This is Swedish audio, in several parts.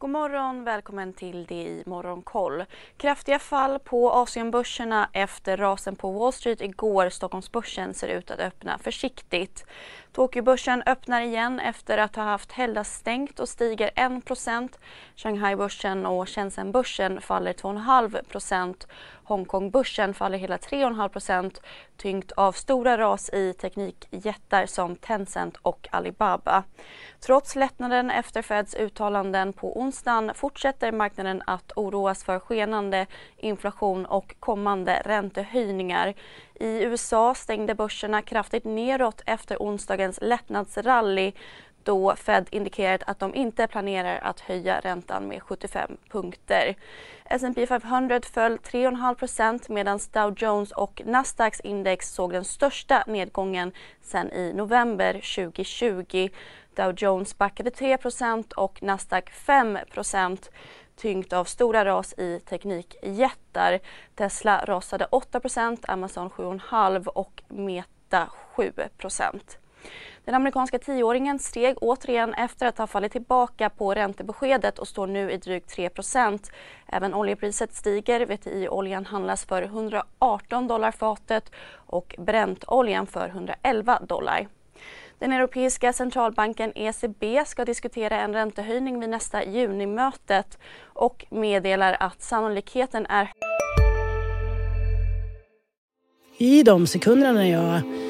God morgon, välkommen till det i Morgonkoll. Kraftiga fall på Asienbörserna efter rasen på Wall Street igår. Stockholmsbörsen ser ut att öppna försiktigt. Tokyobörsen öppnar igen efter att ha haft helgdagsstängt och stiger 1% Shanghai-börsen och Shenzhen-börsen faller 2,5% Hongkongbörsen faller hela 3,5% tyngt av stora ras i teknikjättar som Tencent och Alibaba. Trots lättnaden efter Feds uttalanden på onsdagen fortsätter marknaden att oroas för skenande inflation och kommande räntehöjningar. I USA stängde börserna kraftigt neråt efter gårdagens lättnadsrally då Fed indikerat att de inte planerar att höja räntan med 75 punkter. S&P 500 föll 3,5 medan Dow Jones och Nasdaqs index såg den största nedgången sedan i november 2020. Dow Jones backade 3 och Nasdaq 5 tyngt av stora ras i teknikjättar. Tesla rasade 8 Amazon 7,5 och Meta 7 den amerikanska tioåringen steg återigen efter att ha fallit tillbaka på räntebeskedet och står nu i drygt 3% Även oljepriset stiger. VTI-oljan handlas för 118 dollar fatet och Brentoljan för 111 dollar. Den europeiska centralbanken ECB ska diskutera en räntehöjning vid nästa junimötet och meddelar att sannolikheten är I de sekunderna när jag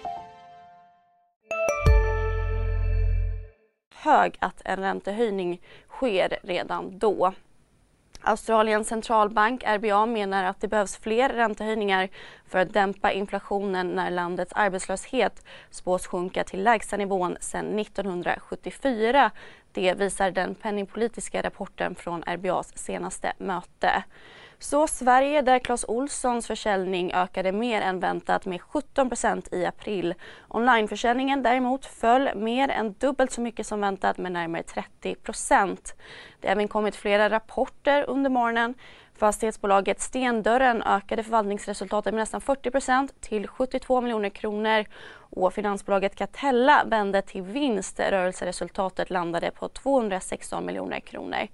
Hög att en räntehöjning sker redan då. Australiens centralbank RBA menar att det behövs fler räntehöjningar för att dämpa inflationen när landets arbetslöshet spås sjunka till lägsta nivån sedan 1974. Det visar den penningpolitiska rapporten från RBAs senaste möte. Så Sverige där Clas Olssons försäljning ökade mer än väntat med 17% i april. Onlineförsäljningen däremot föll mer än dubbelt så mycket som väntat med närmare 30% Det har även kommit flera rapporter under morgonen. Fastighetsbolaget Stendörren ökade förvaltningsresultatet med nästan 40 procent till 72 miljoner kronor och finansbolaget Catella vände till vinst. Rörelseresultatet landade på 216 miljoner kronor.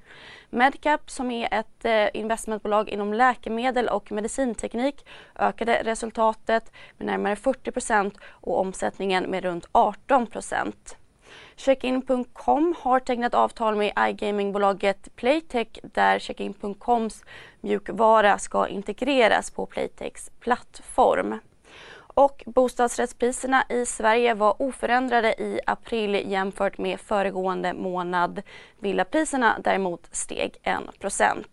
Medcap som är ett eh, investmentbolag inom läkemedel och medicinteknik ökade resultatet med närmare 40 procent och omsättningen med runt 18 Checkin.com har tecknat avtal med iGamingbolaget Playtech där Checkin.coms mjukvara ska integreras på Playtechs plattform. Och bostadsrättspriserna i Sverige var oförändrade i april jämfört med föregående månad. Villapriserna däremot steg 1%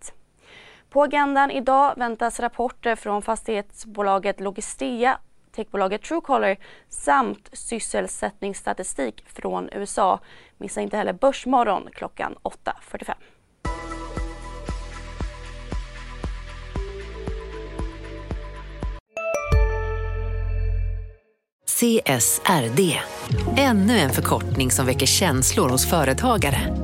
På agendan idag väntas rapporter från fastighetsbolaget Logistea techbolaget Truecaller samt sysselsättningsstatistik från USA. Missa inte heller Börsmorgon klockan 8.45. CSRD, ännu en förkortning som väcker känslor hos företagare.